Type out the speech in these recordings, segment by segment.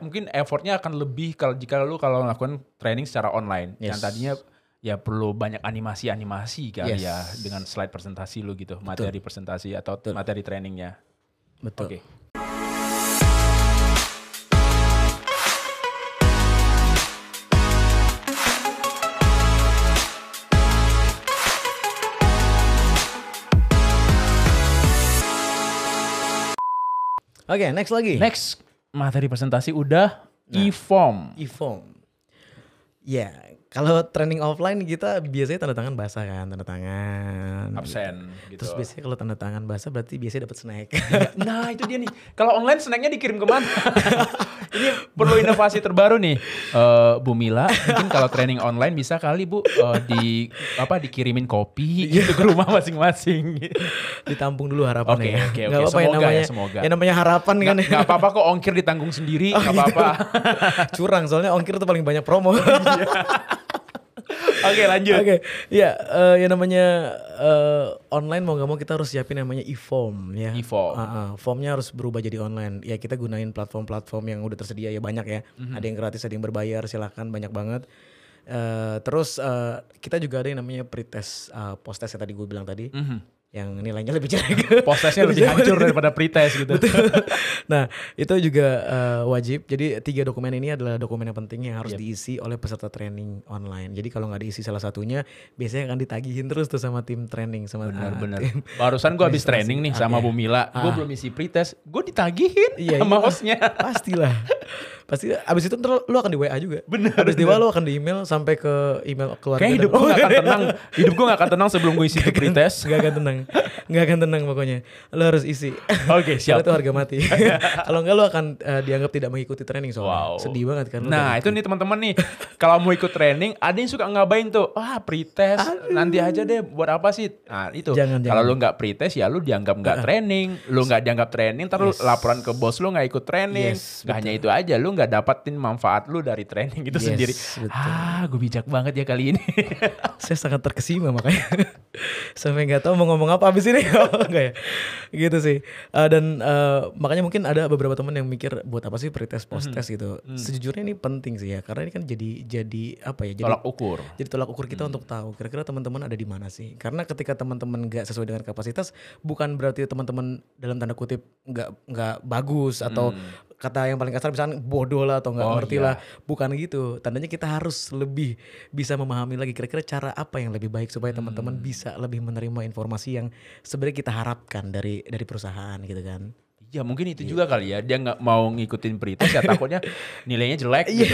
mungkin effortnya akan lebih kalau jika lu kalau melakukan training secara online Yes. yang tadinya ya perlu banyak animasi-animasi kali Yes. ya dengan slide presentasi lu gitu materi presentasi atau materi trainingnya Betul. oke Oke, next lagi. next materi presentasi udah e-form e-form. Ya, kalau training offline kita biasanya tanda tangan basah kan, tanda tangan. absen gitu Terus biasanya kalau tanda tangan basah berarti biasanya dapat snack. nah itu dia nih kalau online snacknya dikirim ke mana ini perlu inovasi terbaru nih Eh, Bu Mila mungkin kalau training online bisa kali Bu eh, di apa dikirimin kopi gitu ke rumah masing-masing Ditampung dulu harapannya Oke, ya. oke, Nggak oke. apa-apa ya Semoga ya, namanya. semoga. Ya namanya harapan kan ya. nggak apa-apa kok ongkir ditanggung sendiri nggak apa-apa Curang soalnya ongkir tuh paling banyak promo. oke lanjut Oke, ya eh, yang namanya eh, online mau nggak mau kita harus siapin namanya e-form ya. E-form. Ah, ah, formnya harus berubah jadi online. Ya kita gunain platform-platform yang udah tersedia ya banyak ya. Mhm. Ada yang gratis, ada yang berbayar. Silakan banyak banget. Eh, terus eh, kita juga ada yang namanya pretest, uh, post test yang tadi gue bilang tadi, Mhm. Yang nilainya lebih jelek. Postesnya lebih hancur daripada pretest gitu nah itu juga eh, wajib. Jadi tiga dokumen ini adalah dokumen yang penting yang harus Yep. diisi oleh peserta training online. Jadi kalau nggak diisi salah satunya, biasanya akan ditagihin terus tuh sama tim training sama benar-benar ah, tim. barusan gue habis training nih sama Oke. Bu Mila gue Ah. belum isi pretest gue ditagihin Iya, sama iya. hostnya Pastilah. Pasti abis itu ntar lu akan di WA juga. Bener, Abis di WA lu akan di email sampai ke email keluarga. Kayak hidup gue gak akan tenang. Hidup gue gak akan tenang sebelum gue isi tuh pretest. Gak akan tenang. Gak akan tenang pokoknya. Lu harus isi. Oke siap. Kalau itu harga mati. Kalau enggak lu akan eh, dianggap tidak mengikuti training soalnya. Wow. Sedih banget kan. Nah itu nih teman-teman nih. Kalau mau ikut training, ada yang suka ngabain tuh. Wah pretest, nanti aja deh. Buat apa sih? Nah itu. Jangan, Kalau lu nggak pretest ya lu dianggap nggak training. Lu nggak dianggap training, lu Yes. laporan ke bos lu nggak ikut training. Yes, Gak hanya itu aja, lu nggak dapatin manfaat lu dari training itu Yes, sendiri. betul. Ah, gue bijak banget ya kali ini. saya sangat terkesima makanya. Sampai nggak tahu mau ngomong apa abis ini. Oh, enggak ya. Gitu sih. Eh, dan eh, makanya mungkin ada beberapa teman yang mikir buat apa sih pretest post test gitu. Sejujurnya ini penting sih ya karena ini kan jadi jadi apa ya jadi Tolak ukur. jadi tolak ukur kita untuk tahu kira-kira teman-teman ada di mana sih. Karena ketika teman-teman nggak sesuai dengan kapasitas bukan berarti teman-teman dalam tanda kutip nggak nggak bagus atau kata yang paling kasar misalnya bodoh lah atau nggak Oh, ngerti iya. lah. Bukan gitu. Tandanya kita harus lebih bisa memahami lagi kira-kira cara apa yang lebih baik supaya teman-teman bisa lebih menerima informasi yang sebenarnya kita harapkan dari dari perusahaan gitu kan Ya mungkin itu juga kali ya. Dia nggak mau ngikutin pretest ya takutnya nilainya jelek gitu.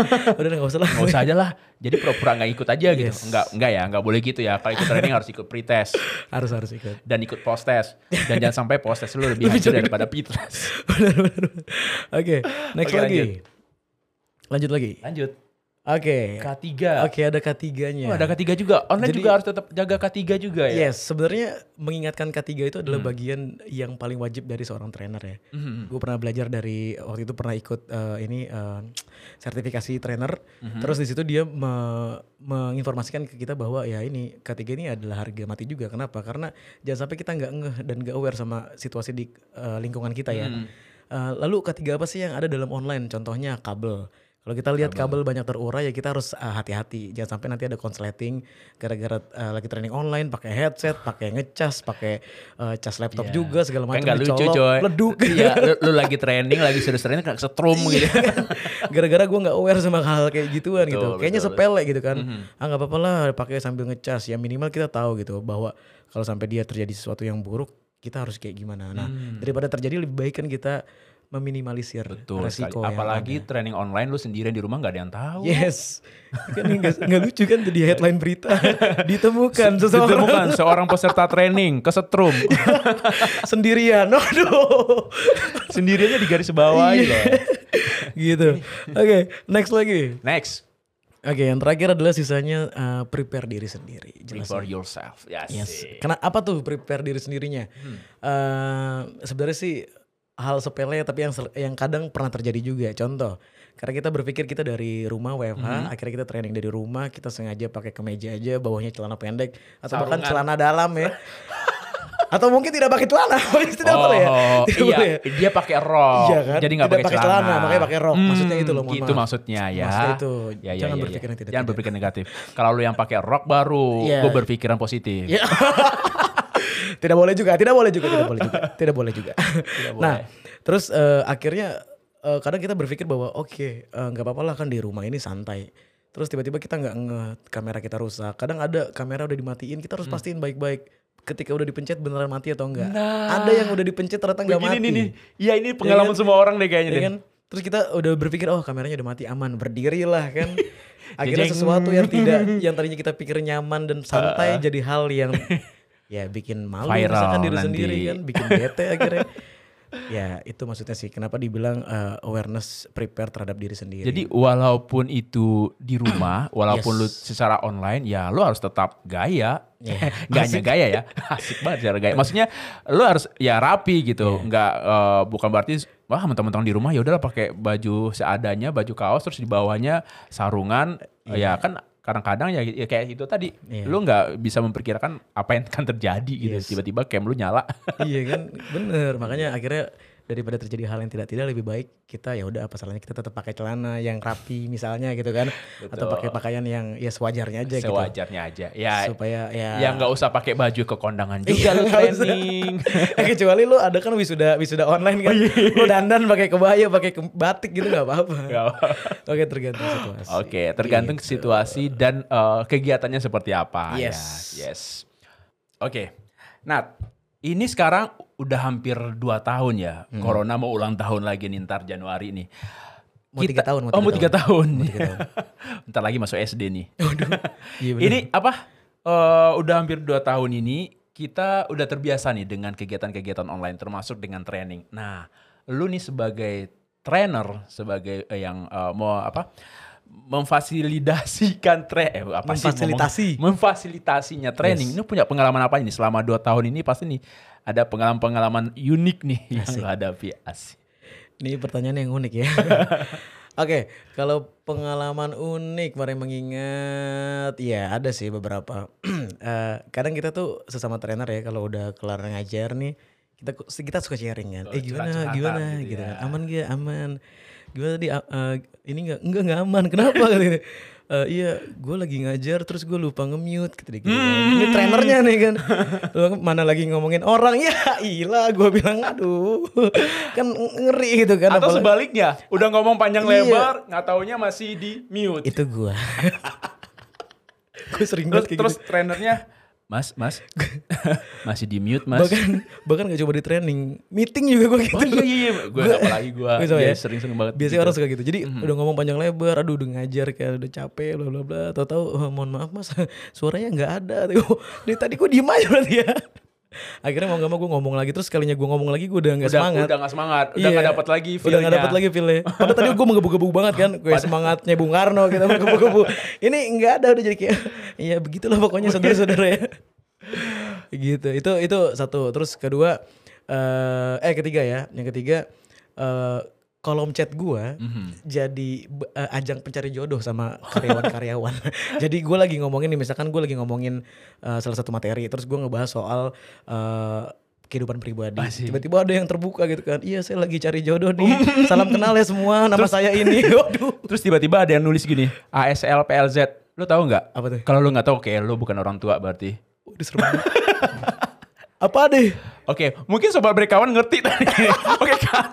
udah nggak usah lah Nggak usah aja lah. Jadi pura-pura nggak ikut aja gitu. Yes. Enggak, enggak ya, nggak boleh gitu ya. Kalau ikut training harus ikut pretest harus harus ikut dan ikut post test. Dan jangan sampai post test lu lebih hancur daripada pretest. benar benar oke next lagi lanjut. lanjut lagi Lanjut. Oke K3. Oke ada K3-nya. Oh, ada K3 juga. Online Jadi- juga harus tetap jaga K3 juga ya. Yes, sebenarnya mengingatkan K3 itu adalah Hmm. bagian yang paling wajib dari seorang trainer ya. Mhm. Gue pernah belajar dari waktu itu pernah ikut eh, ini eh, sertifikasi trainer. Mhm. Terus di situ dia me- menginformasikan ke kita bahwa ya ini K3 ini adalah harga mati juga. Kenapa? Karena jangan sampai kita nggak ngeh dan nggak aware sama situasi di eh, lingkungan kita ya. Hmm. Eh, lalu K3 apa sih yang ada dalam online? Contohnya kabel. Kalau kita lihat kabel, banyak terurai ya kita harus uh, hati-hati. Jangan sampai nanti ada konsleting gara-gara uh, lagi training online pakai headset, pakai ngecas, pakai uh, cas laptop Iya. juga segala macam nggak lucu coy. leduk. Iya, lu, lu lagi training, lagi serius training kena setrum gitu. gara-gara gue nggak aware sama hal kayak gituan gitu. Betul, Kayaknya betul, sepele gitu kan. Mhm. Ah nggak apa-apa lah pakai sambil ngecas. Ya minimal kita tahu gitu bahwa kalau sampai dia terjadi sesuatu yang buruk, kita harus kayak gimana. Nah, Hmm. daripada terjadi lebih baik kan kita meminimalisir Betul resiko yang Apalagi ada. training online lu sendirian di rumah nggak ada yang tahu. Yes. kan nggak lucu kan jadi headline berita ditemukan seseorang Ditemukan seorang peserta training kesetrum. sendirian. Aduh. Sendiriannya di garis bawah Iya. loh. gitu. Oke, next lagi. Next, Oke, yang terakhir adalah sisanya uh, prepare diri sendiri. Jelas prepare yourself. Yes. Yes. Karena apa tuh prepare diri sendirinya? Hmm. Eh, sebenarnya sih hal sepele tapi yang yang kadang pernah terjadi juga. Contoh, karena kita berpikir kita dari rumah WFH, Hmm. akhirnya kita training dari rumah, kita sengaja pakai kemeja aja, bawahnya celana pendek atau bahkan Sarungan. celana dalam ya. Atau mungkin tidak pakai celana. tidak boleh ya. Tidak iya, boleh ya? dia pakai rok. Iya kan? Jadi nggak pakai celana. makanya pakai rok. Maksudnya itu loh, Itu maksudnya ya. Maksudnya itu. Ya, ya, Jangan ya, berpikir ya. yang tidak- Jangan tidak. berpikir negatif. Kalau lu yang pakai rok baru, Iya. gue berpikiran positif. Iya. tidak boleh juga, tidak boleh juga, tidak boleh juga, tidak boleh juga. boleh. Nah, terus eh, akhirnya eh, kadang kita berpikir bahwa oke eh, nggak apa-apa lah kan di rumah ini santai. Terus tiba-tiba kita nggak nge kamera kita rusak. Kadang ada kamera udah dimatiin, kita harus pastiin baik-baik. Ketika udah dipencet beneran mati atau enggak. Nah. Ada yang udah dipencet ternyata nggak mati. Begini nih, nih. Iya ini pengalaman kan? semua orang deh kayaknya Ya deh. kan? Terus kita udah berpikir oh kameranya udah mati aman, berdirilah kan. Akhirnya sesuatu yang tidak yang tadinya kita pikir nyaman dan santai jadi hal yang ya bikin malu Viral misalkan diri nanti. sendiri kan, bikin bete akhirnya. Ya itu maksudnya sih kenapa dibilang uh, awareness prepare terhadap diri sendiri. Jadi walaupun itu di rumah, walaupun Yes. lu secara online, ya lu harus tetap gaya. Iya. Gak hanya gaya ya, asik banget secara gaya. Maksudnya lu harus ya rapi gitu, Iya. nggak eh, bukan berarti wah mentang-mentang di rumah ya udahlah pakai baju seadanya, baju kaos terus di bawahnya sarungan. Ya kan kadang-kadang ya, ya kayak itu tadi, Iya. lu nggak bisa memperkirakan apa yang akan terjadi gitu. Yes. Tiba-tiba cam lu nyala. iya kan bener makanya akhirnya daripada terjadi hal yang tidak tidak lebih baik kita ya udah apa salahnya kita tetap pakai celana yang rapi misalnya gitu kan atau Betul. pakai pakaian yang ya sewajarnya aja gitu Sewajarnya aja. Ya, supaya ya ya nggak usah pakai baju ke kondangan juga lu Iya, nggak usah. training. Eh, kecuali lu ada kan wisuda wisuda online kan lu dandan pakai kebaya pakai ke- batik gitu nggak apa-apa oke tergantung situasi Oke, tergantung Gitu. situasi dan eh, kegiatannya seperti apa. ya. Yes. Yes. Oke. Nat, ini sekarang udah hampir 2 tahun ya. Hmm. Corona mau ulang tahun lagi nih ntar Januari nih. Mau tiga tahun, mau oh, mau tiga tahun. tiga tahun. Ntar lagi masuk SD nih. Iya, bener. ini apa? eh, udah hampir 2 tahun ini kita udah terbiasa nih dengan kegiatan-kegiatan online termasuk dengan training. Nah, lu nih sebagai trainer, sebagai eh, yang eh, mau apa? memfasilitasikan tra eh, apa sih Memfasilitasi. ngomong? memfasilitasinya training. Yes. Ini punya pengalaman apa ini selama 2 tahun ini pasti nih ada pengalaman-pengalaman unik nih yang Asik. lu hadapi. Asik. Ini pertanyaan yang unik ya. Oke, kalau pengalaman unik, mari mengingat, ya ada sih beberapa. Eh, kadang kita tuh sesama trainer ya, kalau udah kelar ngajar nih, kita kita suka sharing kan. Oh, eh gimana, gimana, gitu gitu, ya. kan. Aman gak? Aman. Gimana tadi? eh, ini nggak, enggak nggak aman. Kenapa? Gitu. Eh, iya, gue lagi ngajar terus gue lupa nge-mute gitu, gitu. Hmm. Ini trainernya nih kan. Lu mana lagi ngomongin orang ya, ilah gue bilang aduh. kan ngeri gitu kan. Atau apalagi- sebaliknya, udah ngomong panjang Iya. lebar, nggak taunya masih di mute. itu gua gue sering Terus, banget kayak terus gitu trainernya, Mas, Mas, masih di mute Mas. bahkan bahkan gak coba di training. Meeting juga gue gitu. Oh iya iya, gue apalagi gue ya. sering-sering banget. biasanya gitu. orang suka gitu. Jadi udah ngomong panjang lebar aduh udah ngajar kayak udah capek bla bla bla. Tau oh, mohon maaf mas. Suaranya nggak ada. Tuh, dari tadi gue diem aja berarti ya akhirnya mau gak mau gue ngomong lagi terus kalinya gue ngomong lagi gue udah nggak udah, semangat. Udah gak semangat, udah Iya. gak dapat lagi udah gak feel-nya. dapet lagi feel-nya. Padahal tadi gue menggebu-gebu banget kan gue semangatnya Bung Karno kita menggebu-gebu. Ini nggak ada udah jadi kayak iya begitulah pokoknya saudara-saudara ya. Gitu itu itu satu. Terus kedua eh eh ketiga ya. Yang ketiga eh kolom chat gua Mhm. jadi eh, ajang pencari jodoh sama karyawan-karyawan. jadi gue lagi ngomongin nih, misalkan gue lagi ngomongin eh, salah satu materi, terus gue ngebahas soal eh, kehidupan pribadi. Tiba-tiba ada yang terbuka gitu kan, iya saya lagi cari jodoh nih. Salam kenal ya semua, nama saya ini. Waduh. Terus tiba-tiba ada yang nulis gini, ASL PLZ. Lu tahu nggak? Apa tuh? Kalau lu nggak tahu, kayak lu bukan orang tua berarti. Waduh serem banget. Apa deh? Oke, mungkin sobat berkawan ngerti tadi. Oke kan?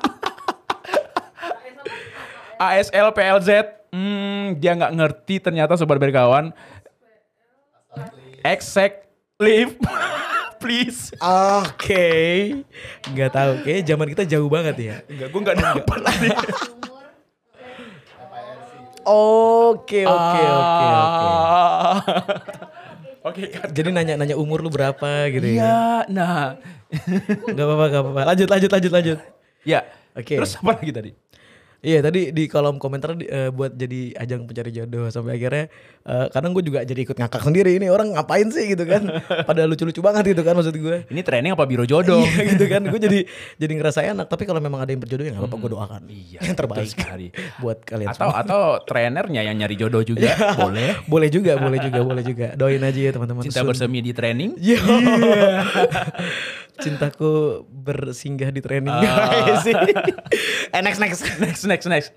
ASL PLZ, hmm, dia nggak ngerti ternyata sobat berkawan. Exact live, please. Oke. Nggak tahu, kayak zaman kita jauh banget ya. Enggak, gue nggak dapat. Oke, oke, oke, oke. Ah. Oke. Jadi nanya-nanya umur lu berapa gitu ya. Iya, nah. Gak apa-apa, gak apa-apa. Lanjut, lanjut, lanjut, lanjut. Ya. Oke. Terus apa lagi tadi? Iya tadi di kolom komentar di- eh, buat jadi ajang pencari jodoh sampai akhirnya eh, kadang gue juga jadi ikut ngakak sendiri ini orang ngapain sih? gitu kan. Pada lucu-lucu banget gitu kan maksud gue Ini training apa biro jodoh? Iya gitu kan. Gue jadi jadi ngerasa enak. Tapi kalau memang ada yang berjodoh ya nggak apa-apa gue doakan. Iya, yang terbaik sekali. buat kalian atau semua. atau trenernya yang nyari jodoh juga. Boleh. boleh juga boleh juga boleh juga. Doain aja ya teman-teman. Cinta bersemi di training. Yo. Cintaku bersinggah di training. Iya sih. eh next next. Next next next.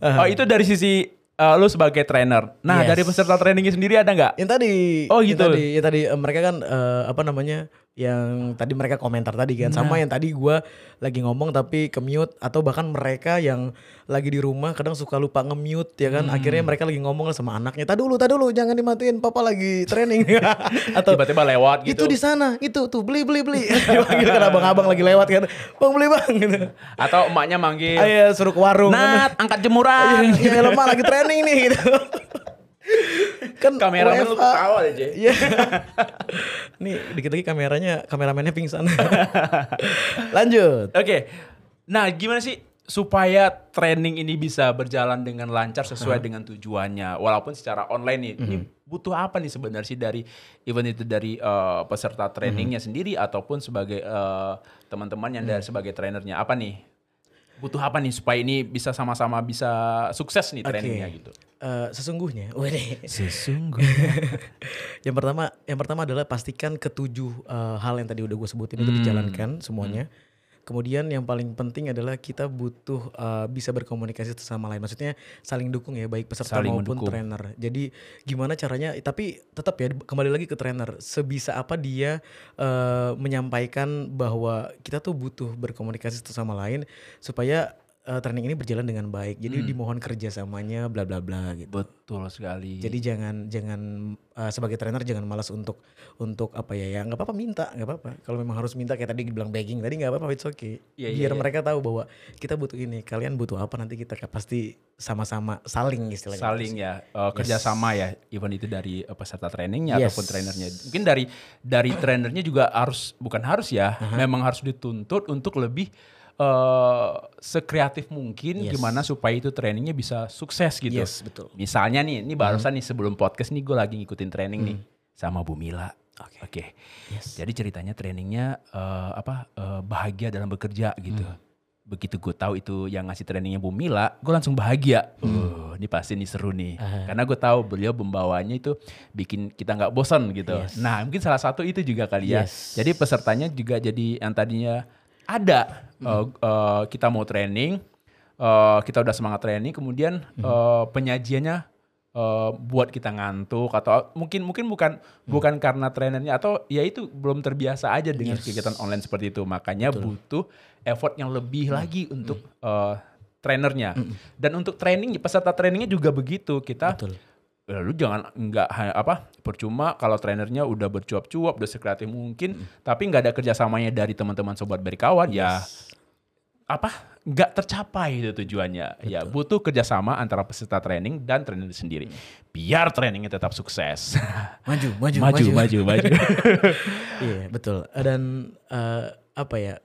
Oh itu dari sisi eh, lu sebagai trainer. Nah Yes. dari peserta trainingnya sendiri ada nggak? Yang tadi. Oh, yang gitu. tadi, yang tadi eh, mereka kan eh, apa namanya? Yang tadi mereka komentar tadi kan sama Nah. yang tadi gua lagi ngomong tapi ke mute atau bahkan mereka yang lagi di rumah kadang suka lupa nge-mute ya kan. Hmm. Akhirnya mereka lagi ngomong sama anaknya, "Tadi dulu, tadi dulu, jangan dimatiin, papa lagi training." atau Tiba-tiba lewat itu gitu. di sana, itu tuh beli beli beli. Dipanggil kan abang-abang lagi lewat kan. Bang beli bang gitu. Atau emaknya manggil. Ayo suruh ke warung. Nat angkat jemuran. Iya lemah lagi training nih gitu. Kan Kameramen lu ketawa aja. Iya. nih dikit lagi kameranya kameramennya pingsan. Lanjut. Oke. Nah, gimana sih supaya training ini bisa berjalan dengan lancar sesuai dengan tujuannya walaupun secara online nih. Ini butuh apa nih sebenarnya sih dari event itu dari eh, peserta trainingnya sendiri ataupun sebagai eh, teman-teman yang dari sebagai trainernya apa nih? Butuh apa nih supaya ini bisa sama-sama bisa sukses nih trainingnya gitu. Eh, sesungguhnya, Wede. Sesungguhnya. yang pertama, yang pertama adalah pastikan ketujuh eh, hal yang tadi udah gue sebutin itu Hmm. dijalankan semuanya. Kemudian yang paling penting adalah kita butuh eh, bisa berkomunikasi satu sama lain. Maksudnya saling dukung ya, baik peserta Saling maupun mendukung. trainer. Jadi gimana caranya? Tapi tetap ya kembali lagi ke trainer. Sebisa apa dia eh, menyampaikan bahwa kita tuh butuh berkomunikasi satu sama lain supaya eh, training ini berjalan dengan baik. Jadi Hmm. dimohon kerjasamanya, bla bla bla gitu. Betul sekali. Jadi jangan jangan uh, sebagai trainer jangan malas untuk untuk apa ya ya nggak apa-apa minta nggak apa-apa. Kalau memang harus minta kayak tadi bilang begging tadi nggak apa-apa it's okay. Iya, iya, Biar iya. mereka tahu bahwa kita butuh ini, kalian butuh apa nanti kita pasti sama-sama saling istilahnya. saling ya eh, kerjasama ya even itu dari eh, peserta trainingnya Yes. ataupun trainernya mungkin dari dari trainernya juga harus bukan harus ya memang harus dituntut untuk lebih eh sekreatif mungkin Yes. gimana supaya itu trainingnya bisa sukses gitu Yes, betul. misalnya nih ini barusan nih sebelum podcast nih gue lagi ngikutin training nih sama Bu Mila Oke. oke Yes. jadi ceritanya trainingnya eh, apa eh, bahagia dalam bekerja gitu. Begitu gue tahu itu yang ngasih trainingnya Bu Mila, gue langsung bahagia. Oh, ini pasti nih seru nih. Karena gue tahu beliau membawanya itu bikin kita nggak bosan gitu. Yes. Nah mungkin salah satu itu juga kali ya. Yes. Jadi pesertanya juga jadi yang tadinya ada. Eh, eh, kita mau training, eh, kita udah semangat training, kemudian eh, penyajiannya eh, buat kita ngantuk atau mungkin mungkin bukan bukan karena trainernya atau ya itu belum terbiasa aja dengan kegiatan online seperti itu. Makanya butuh effort yang lebih lagi untuk eh, trainernya. Dan untuk training peserta trainingnya juga begitu. Kita Betul. Ya lu jangan nggak apa percuma kalau trainernya udah bercuap-cuap udah sekreatif mungkin tapi nggak ada kerjasamanya dari teman-teman sobat berkawan ya apa nggak tercapai itu tujuannya. Ya butuh kerjasama antara peserta training dan trainer itu sendiri biar trainingnya tetap sukses. Maju, maju, maju. maju maju. Iya betul. Dan eh, apa ya?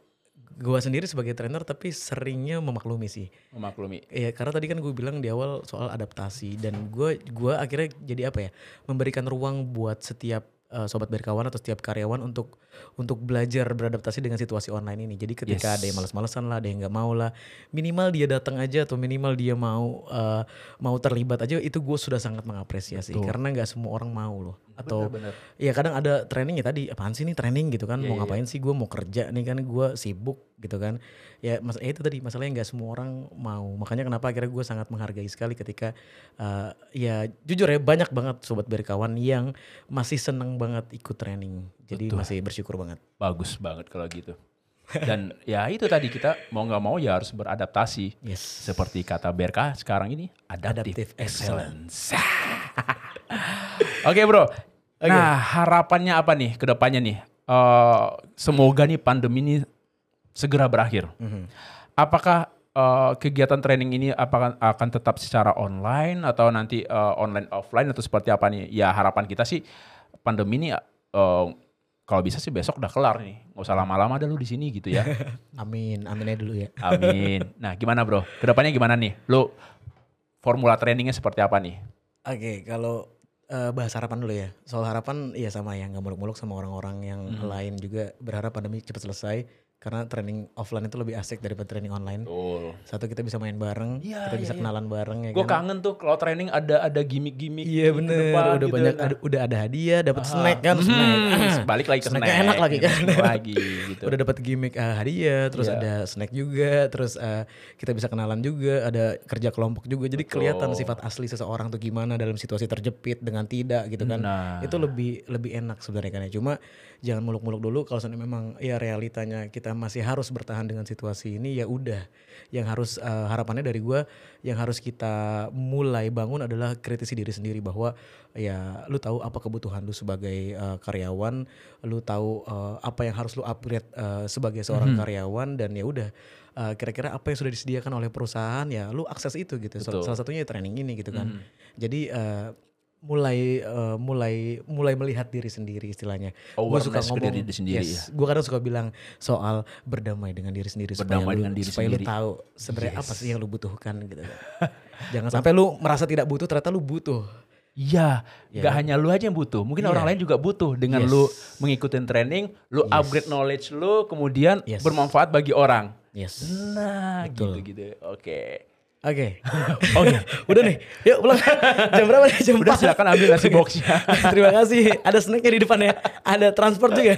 Gua sendiri sebagai trainer tapi seringnya memaklumi sih. memaklumi Iya karena tadi kan gue bilang di awal soal adaptasi dan gue gua akhirnya jadi apa ya memberikan ruang buat setiap eh, sobat berkawan atau setiap karyawan untuk untuk belajar beradaptasi dengan situasi online ini. Jadi ketika Yes. ada yang malas-malesan lah, ada yang nggak mau lah, minimal dia datang aja atau minimal dia mau eh, mau terlibat aja itu gue sudah sangat mengapresiasi Betul. karena nggak semua orang mau loh. Atau Bener-bener. ya kadang ada training ya tadi apaan sih nih training gitu kan Iya, mau iya. ngapain sih gue mau kerja nih kan gue sibuk gitu kan ya mas ya itu tadi masalahnya nggak semua orang mau. Makanya kenapa akhirnya gue sangat menghargai sekali ketika uh, ya jujur ya banyak banget sobat berkawan yang masih seneng banget ikut training. Jadi Betul. masih bersyukur banget. Bagus banget kalau gitu. Dan ya itu tadi kita mau nggak mau ya harus beradaptasi. Yes. Seperti kata BRK sekarang ini Adaptive adaptive, excellence. Oke bro, nah harapannya apa nih ke depannya nih? Eh, semoga nih pandemi ini segera berakhir. Mhm. Apakah eh, kegiatan training ini apakah akan tetap secara online atau nanti eh, online offline atau seperti apa nih? Ya harapan kita sih pandemi ini eh, kalau bisa sih besok udah kelar nih. Nggak usah lama-lama dah lu di sini gitu ya. Amin, amin aja dulu ya. Amin. Nah gimana bro? Ke depannya gimana nih? Lu formula trainingnya seperti apa nih? Oke, kalau eh, bahas harapan dulu ya. Soal harapan ya sama ya, nggak muluk-muluk sama orang-orang yang lain juga berharap pandemi cepat selesai karena training offline itu lebih asik daripada training online. Betul. Satu kita bisa main bareng, Iya, kita iya, bisa iya. kenalan bareng ya Gue kan. kangen tuh kalau training ada ada gimmick-gimmick. Iya bener, depan udah gitu. banyak, Nah, ada, udah ada hadiah, dapat ah, snack kan, snack. hmm, Balik lagi ke Snacknya snack. enak lagi kan. Enak lagi gitu. Udah dapat gimmick eh, hadiah, terus Iya. ada snack juga, terus eh, kita bisa kenalan juga, ada kerja kelompok juga. Jadi kelihatan Betul. sifat asli seseorang tuh gimana dalam situasi terjepit dengan tidak gitu kan. Nah. Itu lebih lebih enak sebenarnya kan ya. Cuma jangan muluk-muluk dulu kalau memang ya realitanya kita masih harus bertahan dengan situasi ini ya udah. Yang harus eh, harapannya dari gua yang harus kita mulai bangun adalah kritisi diri sendiri bahwa ya lu tahu apa kebutuhan lu sebagai eh, karyawan, lu tahu eh, apa yang harus lu upgrade eh, sebagai seorang karyawan dan ya udah eh, kira-kira apa yang sudah disediakan oleh perusahaan ya lu akses itu gitu. Betul. Salah satunya ya training ini gitu kan. Jadi eh, mulai eh, mulai mulai melihat diri sendiri istilahnya. Gua Awareness ke diri sendiri ya. Gue kadang suka bilang soal berdamai dengan diri sendiri supaya Berdamai lu, dengan diri supaya sendiri. lu tahu sebenarnya apa sih yang lu butuhkan gitu. Jangan sampai lu merasa tidak butuh ternyata lu butuh. Iya, Iya gak hanya lu aja yang butuh, mungkin Iya. orang lain juga butuh dengan Yes. lu mengikuti training, lu Yes. upgrade knowledge lu, kemudian Yes. bermanfaat bagi orang. Yes. Nah, gitu-gitu. Oke. Oke. Oke. Udah nih. Yuk pulang. Jam berapa nih? Jam Udah 4. silakan ambil nasi boxnya. Terima kasih. Ada snacknya di depan ya. Ada transport juga.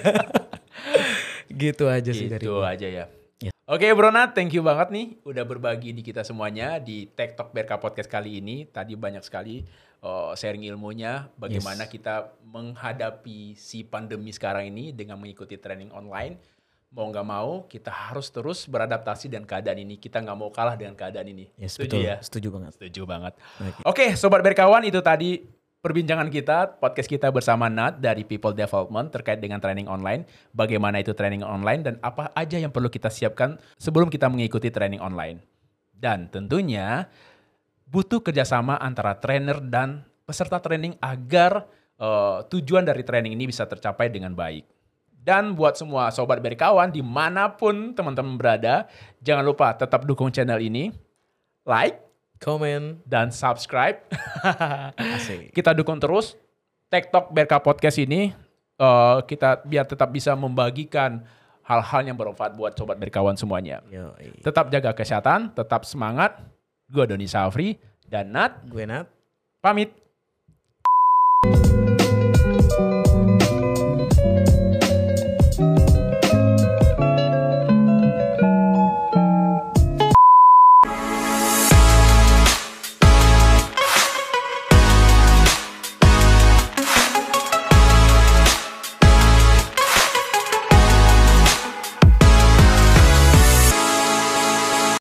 gitu aja sih dari Gitu aja ya. Ya. Oke Bro Nat, thank you banget nih udah berbagi di kita semuanya di Tech Talk BRK Podcast kali ini. Tadi banyak sekali uh, sharing ilmunya bagaimana kita menghadapi si pandemi sekarang ini dengan mengikuti training online. Mau nggak mau kita harus terus beradaptasi dengan keadaan ini. Kita nggak mau kalah dengan keadaan ini. Yes, Setuju betul. ya? Setuju banget. Setuju banget. Oke. Oke, sobat berkawan itu tadi perbincangan kita, podcast kita bersama Nat dari People Development terkait dengan training online. Bagaimana itu training online dan apa aja yang perlu kita siapkan sebelum kita mengikuti training online. Dan tentunya butuh kerjasama antara trainer dan peserta training agar eh, tujuan dari training ini bisa tercapai dengan baik. Dan buat semua sobat berkawan di mana pun teman-teman berada, jangan lupa tetap dukung channel ini, like, Komen. dan subscribe. Asik. kita dukung terus TikTok BRK Podcast ini eh, kita biar tetap bisa membagikan hal-hal yang bermanfaat buat sobat berkawan semuanya. Yo, Tetap jaga kesehatan, tetap semangat. Gue Doni Safri dan Nat gue Nat. pamit.